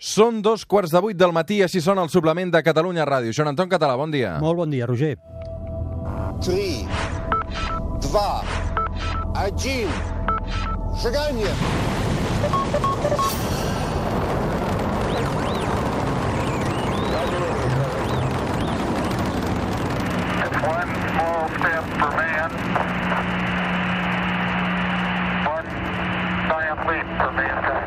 Són dos quarts de vuit del matí, així són el suplement de Catalunya Ràdio. Joan Anton Català, bon dia. Molt bon dia, Roger. 3, 2, 1, seganya! One small step for man, one giant leap for mankind.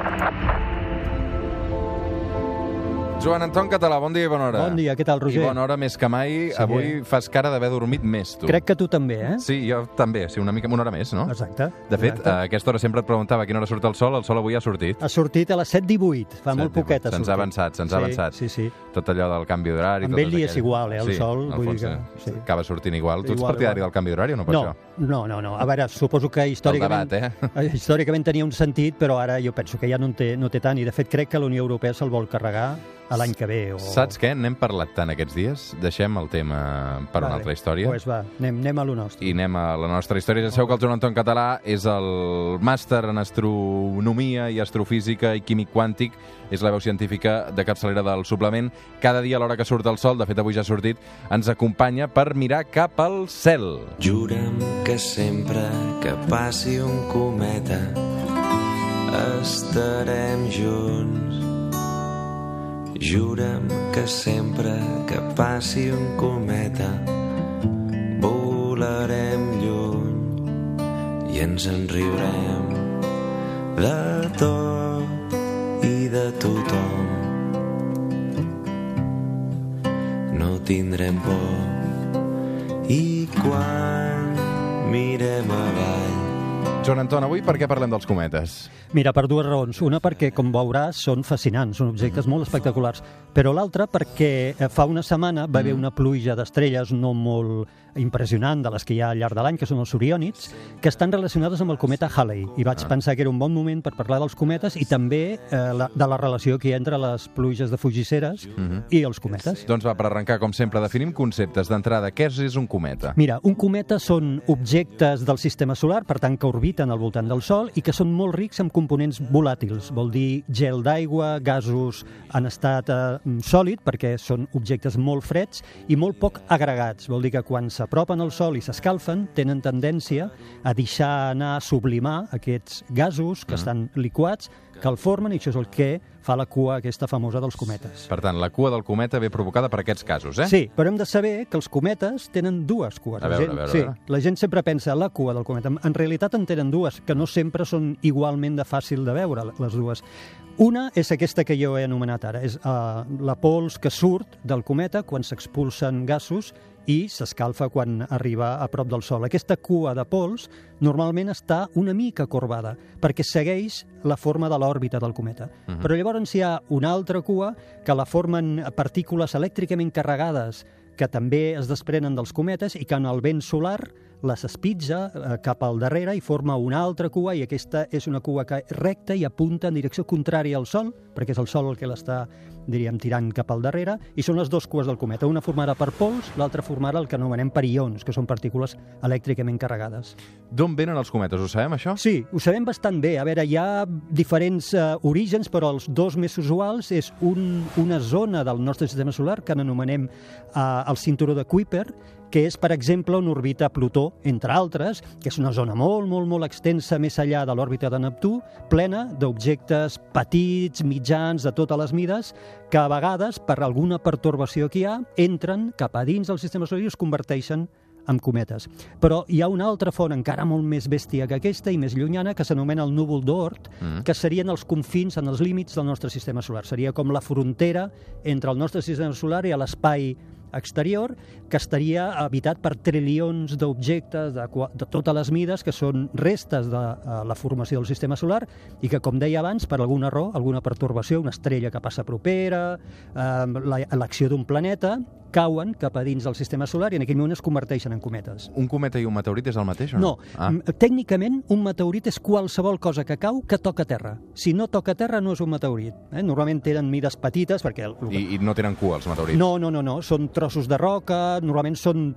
Joan Anton Català, bon dia i bona hora. Bon dia, què tal, Roger? I bona hora més que mai. Sí. Avui fas cara d'haver dormit més, tu. Crec que tu també, eh? Sí, jo també, sí, una mica una hora més, no? Exacte. De fet, exacte. a aquesta hora sempre et preguntava a quina hora surt el sol, el sol avui ha sortit. Ha sortit a les 7.18, fa molt 7:18. poquet ha Se'ns sortit. ha avançat, se'ns ha sí, avançat. Sí, sí. Tot allò del canvi d'horari... Amb ell li és igual, eh, el sí, sol, vull dir que- eh, sí. Acaba sortint igual. Tu ets partidari igual. del canvi d'horari o no per No, això? no, no, no. A veure, suposo que històricament... debat, eh? Històricament tenia un sentit, però ara jo penso que ja no en té, no té tant, i de fet crec que la Unió Europea se'l vol carregar a l'any que ve. O... Saps què? N'hem parlat tant aquests dies. Deixem el tema per una Vale. altra història. Pues va, anem, anem a lo nostre. I anem a la nostra història. Ja sabeu que el Joan Anton Català és el màster en astronomia i astrofísica i químic quàntic. És la veu científica de capçalera del suplement. Cada dia a l'hora que surt el sol, de fet avui ja ha sortit, ens acompanya per mirar cap al cel. Jura'm que sempre que passi un cometa estarem junts. Jura'm que sempre que passi un cometa volarem lluny i ens en riurem de tot i de tothom. No tindrem por i quan mirem avall Joan Anton, avui per què parlem dels cometes? Mira, per dues raons. Una perquè, com veuràs, són fascinants, són objectes molt espectaculars. Però l'altra perquè eh, fa una setmana va haver una pluja d'estrelles no molt impressionant de les que hi ha al llarg de l'any, que són els Oriònids, que estan relacionades amb el cometa Halley. I vaig pensar que era un bon moment per parlar dels cometes i també eh, la, de la relació que hi ha entre les pluges de fugisseres i els cometes. Doncs va, per arrencar, com sempre, definim conceptes d'entrada. Què és un cometa? Mira, un cometa són objectes del sistema solar, per tant que orbiten al voltant del Sol i que són molt rics en components volàtils, vol dir gel d'aigua, gasos en estat eh, sòlid, perquè són objectes molt freds i molt poc agregats, vol dir que quan s'apropen al Sol i s'escalfen tenen tendència a deixar anar, a sublimar aquests gasos que estan liquats, que el formen i això és el que fa la cua aquesta famosa dels cometes. Per tant, la cua del cometa ve provocada per aquests casos, eh? Sí, però hem de saber que els cometes tenen dues cues. A La veure, gent, a veure, sí, a veure. la gent sempre pensa la cua del cometa. En realitat en tenen dues, que no sempre són igualment de fàcil de veure, les dues. Una és aquesta que jo he anomenat ara, és uh, la pols que surt del cometa quan s'expulsen gasos i s'escalfa quan arriba a prop del Sol. Aquesta cua de pols normalment està una mica corbada perquè segueix la forma de l'òrbita del cometa. Mhm. Però llavors hi ha una altra cua que la formen partícules elèctricament carregades que també es desprenen dels cometes i que en el vent solar les espitja eh, cap al darrere i forma una altra cua i aquesta és una cua que recta i apunta en direcció contrària al Sol, perquè és el Sol el que l'està, diríem, tirant cap al darrere, i són les dues cues del cometa, una formada per pols, l'altra formada el que anomenem per ions, que són partícules elèctricament carregades. D'on venen els cometes? Ho sabem, això? Sí, ho sabem bastant bé. A veure, hi ha diferents uh, orígens, però els dos més usuals és un, una zona del nostre sistema solar que n'anomenem uh, el cinturó de Kuiper, que és, per exemple, on orbita Plutó, entre altres, que és una zona molt, molt, molt extensa més enllà de l'òrbita de Neptú, plena d'objectes petits, mitjans, de totes les mides, que a vegades, per alguna pertorbació que hi ha, entren cap a dins del sistema solar i es converteixen amb cometes. Però hi ha una altra font encara molt més bèstia que aquesta i més llunyana que s'anomena el núvol d'Oort, Mm. que serien els confins en els límits del nostre sistema solar. Seria com la frontera entre el nostre sistema solar i l'espai exterior, que estaria habitat per trilions d'objectes de, de totes les mides, que són restes de eh, la formació del sistema solar i que, com deia abans, per alguna raó, alguna pertorbació, una estrella que passa propera, eh, la- l'acció d'un planeta, cauen cap a dins del sistema solar i en aquell moment es converteixen en cometes. Un cometa i un meteorit és el mateix o No, no? Ah. tècnicament un meteorit és qualsevol cosa que cau que toca terra. Si no toca terra no és un meteorit. Eh? Normalment tenen mides petites perquè... El, I, I no tenen cua, els meteorits? no, no, no, no, són trossos de roca, normalment són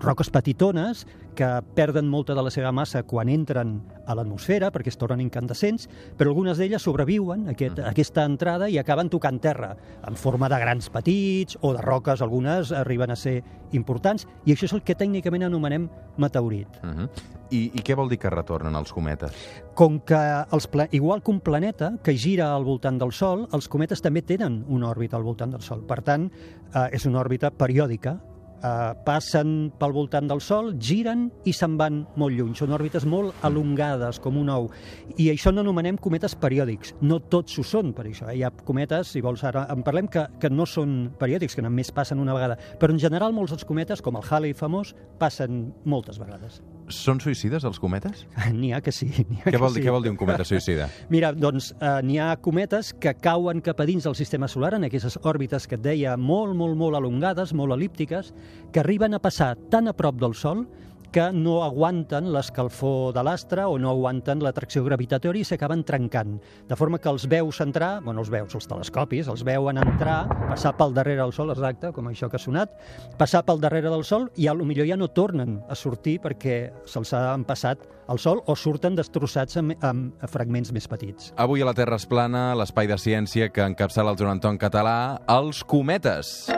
roques petitones que perden molta de la seva massa quan entren a l'atmosfera perquè es tornen incandescents, però algunes d'elles sobreviuen a aquest, a aquesta entrada i acaben tocant terra en forma de grans petits o de roques, algunes arriben a ser importants, i això és el que tècnicament anomenem meteorit. Uh -huh. I, I què vol dir que retornen els cometes? Com que, els pla... igual que un planeta que gira al voltant del Sol, els cometes també tenen una òrbita al voltant del Sol. Per tant, eh, és una òrbita periòdica, eh, passen pel voltant del Sol, giren i se'n van molt lluny. Són òrbites molt elongades, com un ou. I això n'anomenem cometes periòdics. No tots ho són, per això. Eh? Hi ha cometes, si vols ara en parlem, que, que no són periòdics, que només passen una vegada. Però en general molts dels cometes, com el Halley famós, passen moltes vegades. Són suïcides, els cometes? N'hi ha que sí. Ha Què que vol, dir, sí. què vol dir un cometa suïcida? Mira, doncs eh, n'hi ha cometes que cauen cap a dins del sistema solar, en aquestes òrbites que et deia molt, molt, molt elongades, molt elíptiques, que arriben a passar tan a prop del Sol que no aguanten l'escalfor de l'astre o no aguanten l'atracció gravitatòria i s'acaben trencant. De forma que els veus entrar, bueno, els veus, els telescopis, els veuen entrar, passar pel darrere del Sol, exacte, com això que ha sonat, passar pel darrere del Sol i a lo millor ja no tornen a sortir perquè se'ls ha passat al Sol o surten destrossats amb, amb fragments més petits. Avui a la Terra es plana, l'espai de ciència que encapçala el Joan Anton català, els cometes.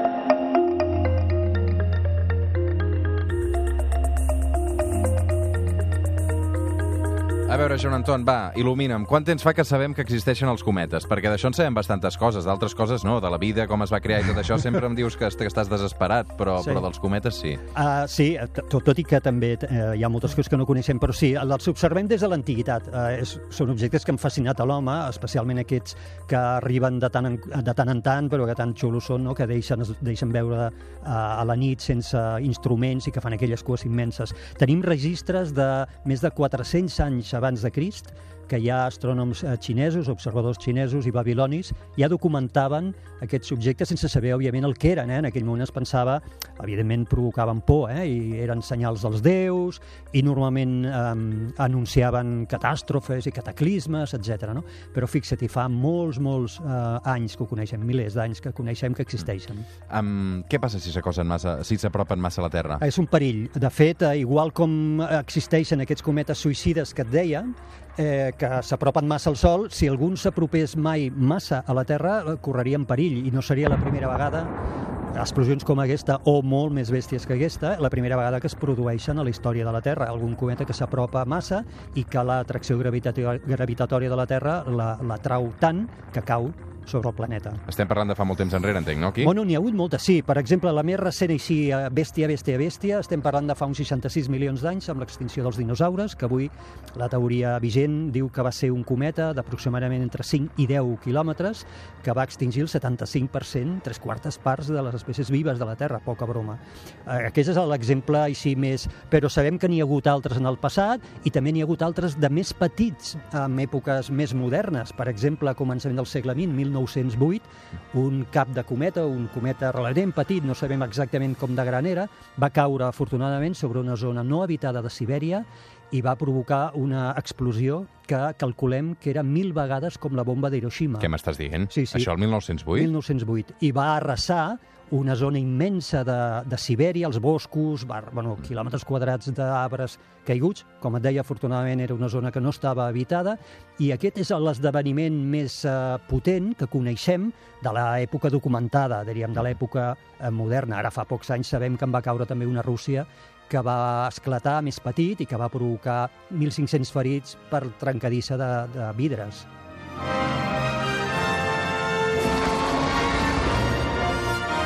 A veure, Joan Anton, va, il·lumina'm. Quant temps fa que sabem que existeixen els cometes? Perquè d'això en sabem bastantes coses, d'altres coses no, de la vida, com es va crear i tot això. Sempre em dius que, est- que estàs desesperat, però, Sí. però dels cometes sí. Uh, sí, tot, tot i que també uh, hi ha moltes coses que no coneixem, però sí, els observem des de l'antiguitat. Uh, és, són objectes que han fascinat a l'home, especialment aquests que arriben de tant en, de tant, en tant, però que tan xulos són, no? que deixen, es deixen veure uh, a la nit sense instruments i que fan aquelles cues immenses. Tenim registres de més de 400 anys abans de Crist, que hi ha astrònoms eh, xinesos, observadors xinesos i babilonis, ja documentaven aquests objectes sense saber, òbviament, el que eren. Eh? En aquell moment es pensava, evidentment, provocaven por, eh? i eren senyals dels déus, i normalment eh, anunciaven catàstrofes i cataclismes, etc. No? Però fixa't, fa molts, molts eh, anys que ho coneixem, milers d'anys que coneixem que existeixen. Um, què passa si s'acosen massa, si s'apropen massa a la Terra? És un perill. De fet, eh, igual com existeixen aquests cometes suïcides que et deia, eh, que s'apropen massa al Sol, si algun s'apropés mai massa a la Terra, eh, correria en perill, i no seria la primera vegada explosions com aquesta, o molt més bèsties que aquesta, la primera vegada que es produeixen a la història de la Terra. Algun cometa que s'apropa massa i que l'atracció gravitatò- gravitatòria de la Terra la, la trau tant que cau sobre el planeta. Estem parlant de fa molt temps enrere, entenc, no, aquí? Bueno, n'hi ha hagut moltes, sí. Per exemple, la més recent així, bèstia, bèstia, bèstia, estem parlant de fa uns 66 milions d'anys amb l'extinció dels dinosaures, que avui la teoria vigent diu que va ser un cometa d'aproximadament entre 5 i 10 quilòmetres que va extingir el 75%, tres quartes parts de les espècies vives de la Terra, poca broma. Eh, Aquest és l'exemple així més... Però sabem que n'hi ha hagut altres en el passat i també n'hi ha hagut altres de més petits en èpoques més modernes. Per exemple, a començament del segle XX, 1908, un cap de cometa, un cometa relativament petit, no sabem exactament com de gran era, va caure afortunadament sobre una zona no habitada de Sibèria i va provocar una explosió que calculem que era mil vegades com la bomba d'Hiroshima. Què m'estàs dient? Sí, sí. Això el 1908? 1908. I va arrasar una zona immensa de, de Sibèria, els boscos, va, bueno, quilòmetres quadrats d'arbres caiguts. Com et deia, afortunadament era una zona que no estava habitada i aquest és l'esdeveniment més eh, potent que coneixem de l'època documentada, diríem, de l'època eh, moderna. Ara fa pocs anys sabem que en va caure també una Rússia que va esclatar més petit i que va provocar 1.500 ferits per trencadissa de, de vidres.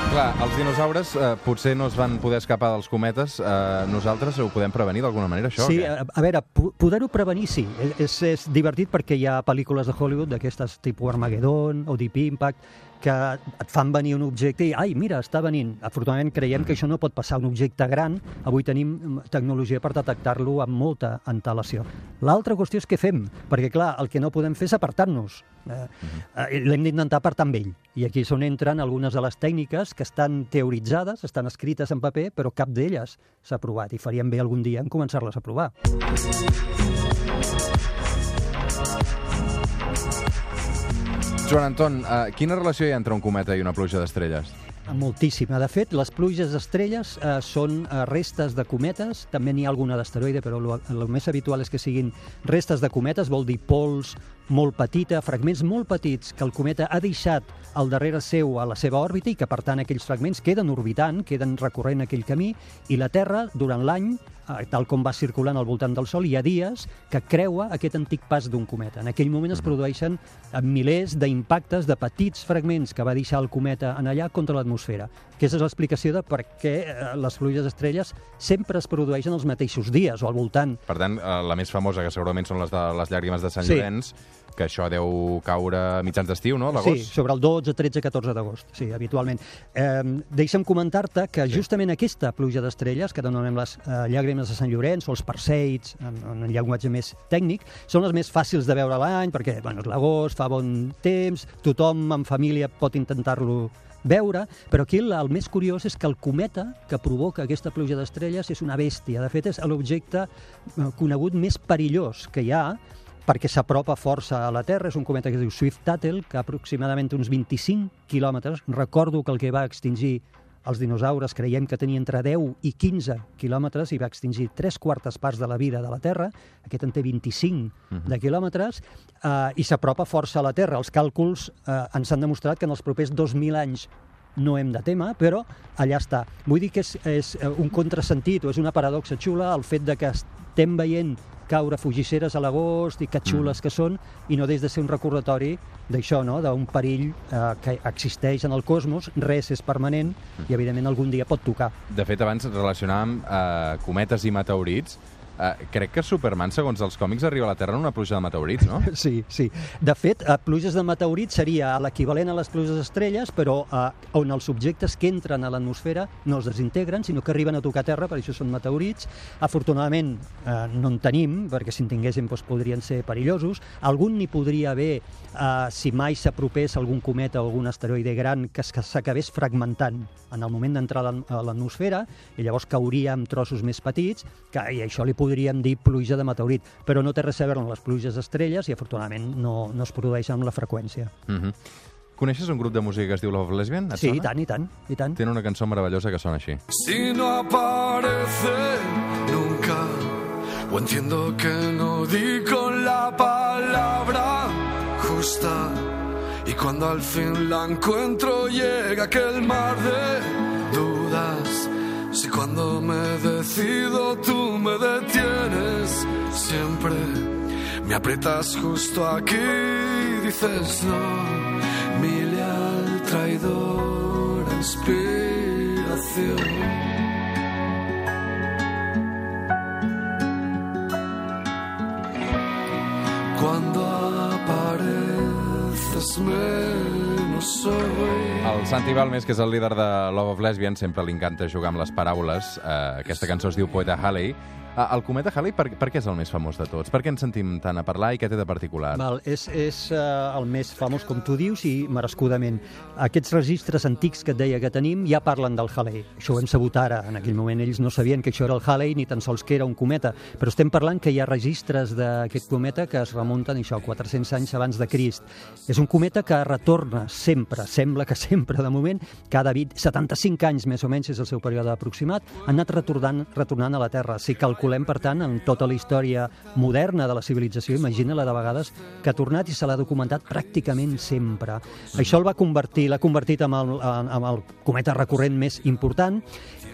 Clar, els dinosaures eh, potser no es van poder escapar dels cometes. Eh, nosaltres ho podem prevenir d'alguna manera, això? Sí, o què? a, a veure, po- poder-ho prevenir, sí. És, és divertit perquè hi ha pel·lícules de Hollywood d'aquestes tipus Armageddon o Deep Impact que et fan venir un objecte i, ai, mira, està venint. Afortunadament creiem que això no pot passar. Un objecte gran, avui tenim mm, tecnologia per detectar-lo amb molta antelació. L'altra qüestió és què fem, perquè, clar, el que no podem fer és apartar-nos. Eh, eh, L'hem d'intentar apartar amb ell. I aquí és on entren algunes de les tècniques que estan teoritzades, estan escrites en paper, però cap d'elles s'ha provat. I faríem bé algun dia en començar-les a provar. Joan Anton, eh, quina relació hi ha entre un cometa i una pluja d'estrelles? Moltíssima. De fet, les pluges d'estrelles eh, són eh, restes de cometes, també n'hi ha alguna d'asteroide, però el més habitual és que siguin restes de cometes, vol dir pols molt petita, fragments molt petits que el cometa ha deixat al darrere seu a la seva òrbita i que, per tant, aquells fragments queden orbitant, queden recorrent aquell camí, i la Terra, durant l'any, eh, tal com va circulant al voltant del Sol, hi ha dies que creua aquest antic pas d'un cometa. En aquell moment es produeixen eh, milers d'impactes de petits fragments que va deixar el cometa en allà contra l'atmosfera. Aquesta és l'explicació de per què eh, les pluges d'estrelles sempre es produeixen els mateixos dies o al voltant. Per tant, la més famosa, que segurament són les de les llàgrimes de Sant Sí. Llorenç, que això deu caure a mitjans d'estiu, no? a Sí, L'agost? sobre el 12, 13, 14 d'agost, sí, habitualment. Eh, deixa'm comentar-te que justament aquesta pluja d'estrelles, que denonem les eh, llàgrimes de Sant Llorenç o els perseids, en, en un llenguatge més tècnic, són les més fàcils de veure l'any, perquè bueno, és l'agost, fa bon temps, tothom en família pot intentar-lo veure, però aquí el, el més curiós és que el cometa que provoca aquesta pluja d'estrelles és una bèstia. De fet, és l'objecte eh, conegut més perillós que hi ha, perquè s'apropa força a la Terra. És un cometa que es diu Swift-Tuttle, que aproximadament uns 25 quilòmetres. Recordo que el que va extingir els dinosaures creiem que tenia entre 10 i 15 quilòmetres i va extingir tres quartes parts de la vida de la Terra. Aquest en té 25 de quilòmetres eh, i s'apropa força a la Terra. Els càlculs eh, ens han demostrat que en els propers 2.000 anys no hem de tema, però allà està. Vull dir que és, és eh, un contrasentit o és una paradoxa xula el fet de que estem veient caure fugisseres a l'agost i que xules que són, i no des de ser un recordatori d'això, no? d'un perill eh, que existeix en el cosmos, res és permanent i evidentment algun dia pot tocar. De fet, abans relacionàvem eh, cometes i meteorits. Eh, crec que Superman, segons els còmics, arriba a la Terra en una pluja de meteorits, no? Sí, sí. De fet, eh, pluges de meteorits seria l'equivalent a les pluges d'estrelles, però eh, on els objectes que entren a l'atmosfera no es desintegren, sinó que arriben a tocar terra, per això són meteorits. Afortunadament eh, no en tenim, perquè si en tinguéssim doncs, podrien ser perillosos. Algun n'hi podria haver eh, si mai s'apropés algun cometa o algun asteroide gran que s'acabés fragmentant en el moment d'entrar a l'at- a l'atmosfera i llavors cauria amb trossos més petits, que, i això li podríem dir pluja de meteorit, però no té res a veure amb les pluges d'estrelles i afortunadamente no, no es produeix amb la freqüència. Mhm. Coneixes un grup de música que es diu Love Lesbian? Et Sí, i tant, i tant, i tant. Tenen una cançó meravellosa que sona així. Si no aparece nunca, o entiendo que no di con la palabra justa, y cuando al fin la encuentro llega aquel mar de dudas. Si cuando me decido tú me detienes, siempre me aprietas justo aquí y dices no, mi leal traidora inspiración. Menos El Santi Balmes, que és el líder de Love of Lesbian, sempre li encanta jugar amb les paraules. Uh, aquesta cançó es diu Poeta Halley. Uh, el cometa Halley, per, per què és el més famós de tots? Per què ens sentim tant a parlar i què té de particular? Val, és és uh, el més famós, com tu dius, i merescudament. Aquests registres antics que et deia que tenim ja parlen del Halley. Això ho hem sabut ara. En aquell moment ells no sabien que això era el Halley ni tan sols que era un cometa. Però estem parlant que hi ha registres d'aquest cometa que es remunten això 400 anys abans de Crist. És un cometa que retorna sempre, sembla que sempre, de moment, cada 20, 75 anys més o menys és el seu període aproximat, ha anat retornant, retornant a la Terra. Si calculem, per tant, en tota la història moderna de la civilització, imagina la de vegades que ha tornat i se l'ha documentat pràcticament sempre. Això el va convertir, l'ha convertit en el, en el cometa recurrent més important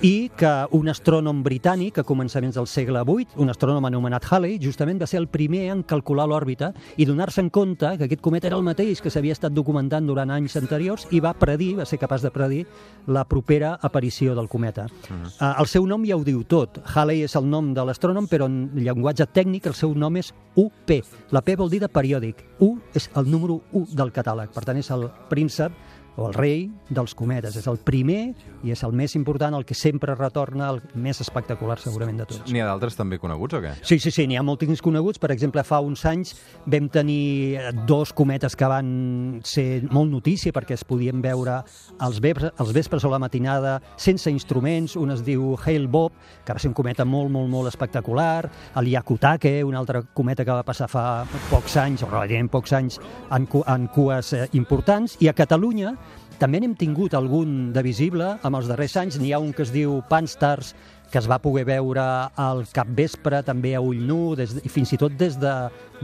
i que un astrònom britànic a començaments del segle VIII, un astrònom anomenat Halley, justament va ser el primer en calcular l'òrbita i donar-se en compte que aquest cometa era el mateix que s'havia estat documentant durant anys anteriors i va predir, va ser capaç de predir la propera aparició del cometa. Uh -huh. El seu nom ja ho diu tot. Halley és el nom de l'astrònom, però en llenguatge tècnic el seu nom és UP. La P vol dir de periòdic. U és el número 1 del catàleg. Per tant, és el príncep o el rei dels cometes. És el primer i és el més important, el que sempre retorna, el més espectacular segurament de tots. N'hi ha d'altres també coneguts o què? Sí, sí, sí, n'hi ha molts coneguts. Per exemple, fa uns anys vam tenir dos cometes que van ser molt notícia perquè es podien veure als vespres, als vespres o la matinada sense instruments. Un es diu Hale Bob, que va ser un cometa molt, molt, molt espectacular. El Yakutake, un altre cometa que va passar fa pocs anys, o relativament pocs anys, en, en cues eh, importants. I a Catalunya També n'hem tingut algun de visible amb els darrers anys. N'hi ha un que es diu Panstars, que es va poder veure al capvespre, també a ull nu, des, i fins i tot des de,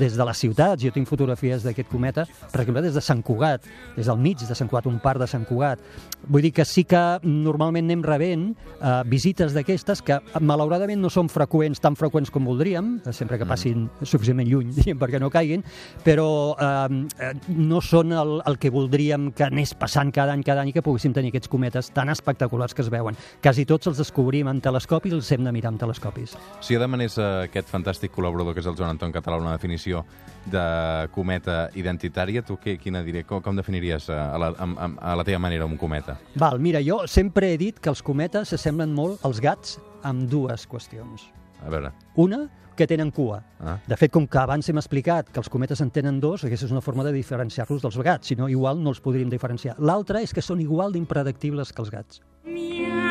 des de les ciutats. Jo tinc fotografies d'aquest cometa, per exemple, des de Sant Cugat, des del mig de Sant Cugat, un parc de Sant Cugat. Vull dir que sí que normalment anem rebent eh, visites d'aquestes que malauradament no són freqüents, tan freqüents com voldríem, eh, sempre que passin suficientment lluny, diguem, perquè no caiguin, però eh, eh, no són el, el que voldríem que anés passant cada any, cada any, que poguéssim tenir aquests cometes tan espectaculars que es veuen. Quasi tots els descobrim en telescopis i els hem de mirar amb telescopis. Si jo demanés a aquest fantàstic col·laborador que és el Joan Anton Català una definició de cometa identitària, tu què, quina diré? Com, com definiries eh, a la, a, a, a la teva manera un cometa? Val, mira, jo sempre he dit que els cometes s'assemblen molt als gats amb dues qüestions. A veure, Una, que tenen cua. Ah. De fet, com que abans hem explicat que els cometes en tenen dos, aquesta és una forma de diferenciar-los dels gats, si no, igual no els podríem diferenciar. L'altra és que són igual d'impredictibles que els gats. amb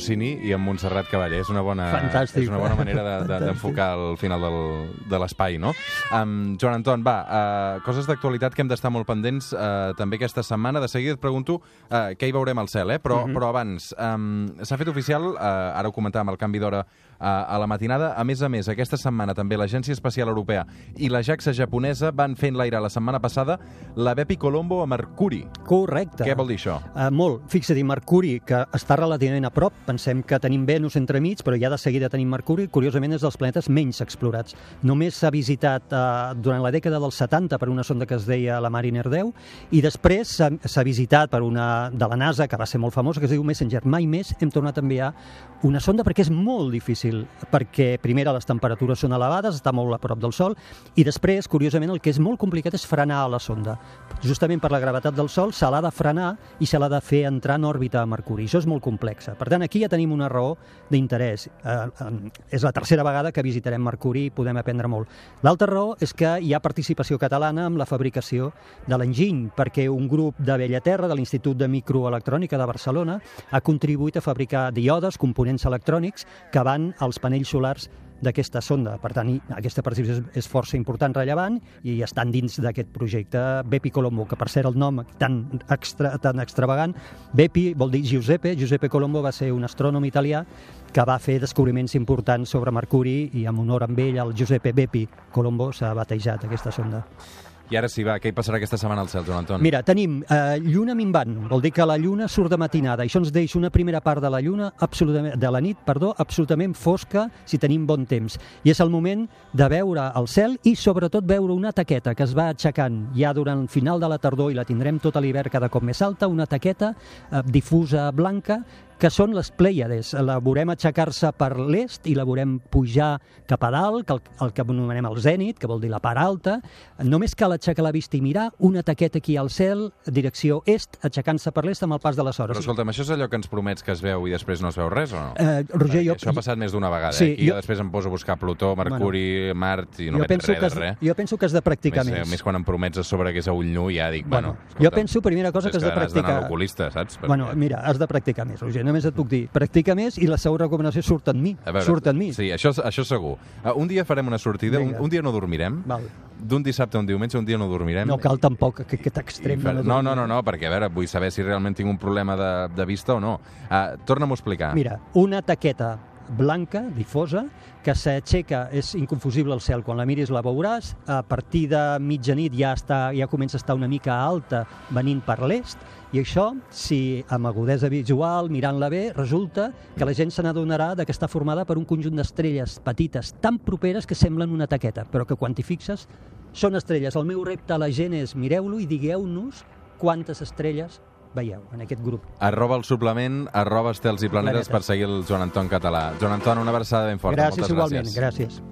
Rossini i amb Montserrat Cavaller. És una bona, Fantàstic. és una bona manera de- de- d'enfocar de, el final del, de l'espai, no? Um, Joan Anton, va, uh, coses d'actualitat que hem d'estar molt pendents uh, també aquesta setmana. De seguida et pregunto uh, què hi veurem al cel, eh? Però, Mhm. però abans, um, s'ha fet oficial, uh, ara ho comentàvem, el canvi d'hora uh, a la matinada. A més a més, aquesta setmana també l'Agència Espacial Europea i la JAXA japonesa van fer enlairar la setmana passada la Bepi Colombo a Mercuri. Correcte. Què vol dir això? Uh, molt. Fixa't, Mercuri, que està relativament a prop, pensem que tenim Venus entremig, però ja de seguida tenim Mercuri, curiosament és dels planetes menys explorats. Només s'ha visitat uh, durant la dècada dels 70 per una sonda que es deia la Mariner 10, i després s'ha visitat per una de la NASA, que va ser molt famosa, que es diu Messenger. Mai més hem tornat a enviar una sonda perquè és molt difícil, perquè primera les temperatures són elevades, està molt a prop del Sol, i després, curiosament, el que és molt complicat és frenar la sonda. Justament per la gravetat del Sol se l'ha de frenar i se l'ha de fer entrar en òrbita a Mercuri. Això és molt complex. Per tant, aquí ja tenim una raó d'interès. Eh, eh, és la tercera vegada que visitarem Mercuri i podem aprendre molt. L'altra raó és que hi ha participació catalana amb la fabricació de l'enginy, perquè un grup de Bellaterra, de l'Institut de Microelectrònica de Barcelona, ha contribuït a fabricar diodes, components electrònics, que van als panells solars d'aquesta sonda. Per tant, aquesta participació és, és força important, rellevant, i estan dins d'aquest projecte Bepi Colombo, que per cert el nom tan, extra, tan extravagant, Bepi vol dir Giuseppe, Giuseppe Colombo va ser un astrònom italià que va fer descobriments importants sobre Mercuri i en honor amb ell, el Giuseppe Bepi Colombo, s'ha batejat aquesta sonda. I ara sí, va, què hi passarà aquesta setmana al cel, Joan Anton? Mira, tenim eh, lluna minvant, vol dir que la lluna surt de matinada, i això ens deixa una primera part de la lluna, absolutament, de la nit, perdó, absolutament fosca si tenim bon temps. I és el moment de veure el cel i sobretot veure una taqueta que es va aixecant ja durant el final de la tardor i la tindrem tota l'hivern cada cop més alta, una taqueta eh, difusa blanca que són les Pleiades. La veurem aixecar-se per l'est i la veurem pujar cap a dalt, que el, el que anomenem el zènit, que vol dir la part alta. Només cal aixecar la vista i mirar una taqueta aquí al cel, direcció est, aixecant-se per l'est amb el pas de les hores. Però escolta'm, això és allò que ens promets que es veu i després no es veu res, o no? Eh, Roger, jo, Això ha passat més d'una vegada, Sí, eh? Aquí jo- després em poso a buscar Plutó, Mercuri, Mart, i no veig res que de res. jo penso que has de practicar més, més. eh, més quan em promets a sobre que és a ull nu, ja dic, bueno... Bueno, jo penso, primera cosa, que has de Has d'anar practicar... a l'oculista, saps? Perquè- Bueno, mira, has de practicar més, Roger. Només et puc dir, practica més i la segona recomanació surt en mi. A veure, surt en mi. Sí, això, això segur. Uh, un dia farem una sortida, un, Vinga. un dia no dormirem. Val. D'un dissabte a un diumenge, un dia no dormirem. No cal tampoc que aquest I extrem. No, no, dormir. no, no, perquè, a veure, vull saber si realment tinc un problema de, de vista o no. Uh, Torna'm a explicar. Mira, una taqueta blanca, difosa, que s'aixeca, és inconfusible el cel, quan la miris la veuràs, a partir de mitjanit ja, està, ja comença a estar una mica alta venint per l'est, i això, si amb agudesa visual, mirant-la bé, resulta que la gent se n'adonarà que està formada per un conjunt d'estrelles petites, tan properes que semblen una taqueta, però que quan t'hi fixes són estrelles. El meu repte a la gent és mireu-lo i digueu-nos quantes estrelles veieu en aquest grup. Arroba el suplement, arroba estels i planetes Planetes. per seguir el Joan Anton català. Joan Anton, una abraçada ben forta. gràcies Moltes igualment, gràcies. gràcies.